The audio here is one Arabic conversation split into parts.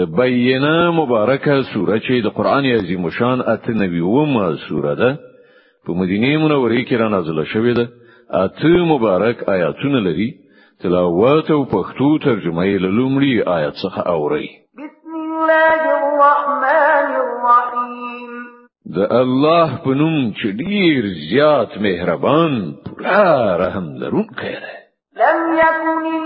بینه مبارکه سوره چې د قران عظیم شان اته نبی ومه سوره ده. په مدینه منوره کې را نازله شوې ده. اته مبارک آیاتونه لري. تلاوت او پښتو ترجمه یې لومړی آیات څخه اوري بسم الله الرحمن الرحیم. د الله په نوم چې ډیر زیات مهربان پورا رحم لرونکی دی. لم يكن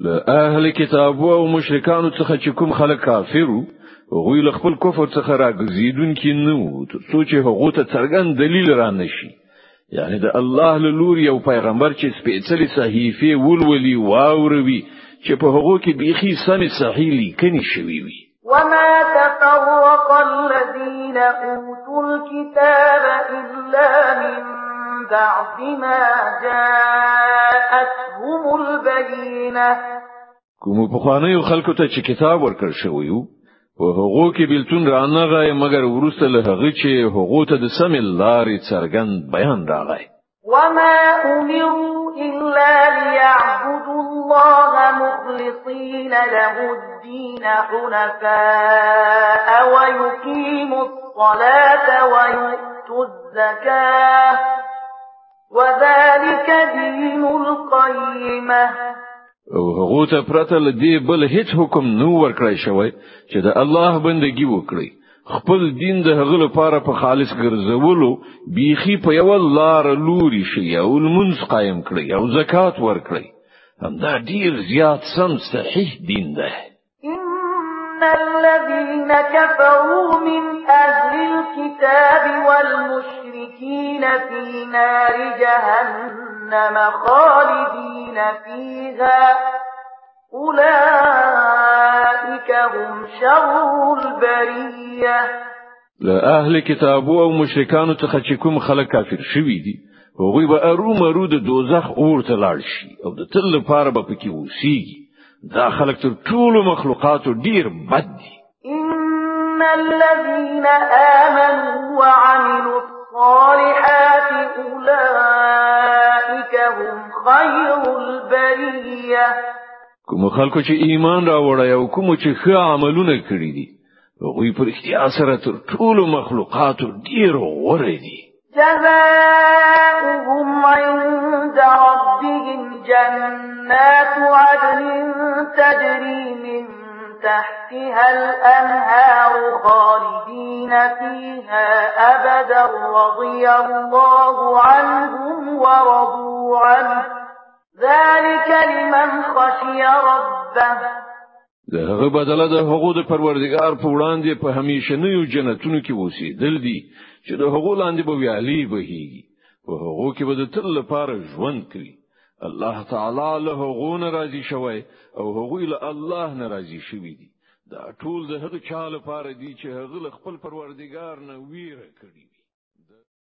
لأهل كتاب ومشركان تخشكم خلق كافروا غوی له خپل کفر څخه راګزیدون کې نه وو څو چې هغه ته څرګند دلیل را نشي یعنی د الله له لور یو پیغمبر چې سپېڅلې صحیفه ولولي واوروي چې په هغه کې بيخي سم صحیح لیکنې شوی وي. وما تفرق الذين اوتوا الكتاب بعد ما جاءتهم البينة. کوم په خوانه خلکو ته چې کتاب ورکړ شوی وو په هغو کې بیلتون رانغی مګر ورسته له هغه چې هغو ته د سم لارې څرګند بیان راغی. وما امروا الا ليعبدوا الله مخلصين له الدين حنفاء ويقيموا الصلاة ويؤتوا الزكاة. وذلك دين القيمة. او هغه ته پرته له دې بل هیڅ حکم نو ورکړی شوی چې د الله بندگی وکړي. خپل دین د هغه لپاره په خالص ګرځولو بیخي په یو لار لوري شي او لمونځ قائم کړي او زکات ورکړي. همدا ډیر زیات سم صحیح دین ده إن الذين كفروا من أهل الكتاب والمشركين في نار جهنم خالدين فيها. أولئك هم شر البرية. له کتاب او مشرکانو څخه چې کوم خلک کافر شوي دي دوزخ اور ته لاړ شي او د تل لپاره به پکې دا خلک تر ټولو مخلوقاتو ډیر بد دي ان الذين امنوا وعملوا الصالحات اولئك هم خير البريه. کوم خلکو چې ایمان راوړی أو کوم چې ښه عملونه کړی دي هغوی پر اختیار سره تر ټولو مخلوقاتو ډیر غوره دي. جزاؤهم عند ربهم جنات عدن تجري من تحتها الأنهار خالدين فيها أبدا رضي الله عنهم ورضوا عنه. ذلك لمن خشي ربه. د هغه بدله د هغو د پروردګار په وړاندې په همیشه نه جنتونو کې اوسېدل دي چې د هغو لاندې به ویالي بهيږي په هغو کې به د تل لپاره ژوند کوي الله تعالی له هغه ناراضي شوی او هغه له الله ناراضي شوی دي. دا ټول د هغه چا لپاره دي چې هغه خپل پروردگار نه ویره کړی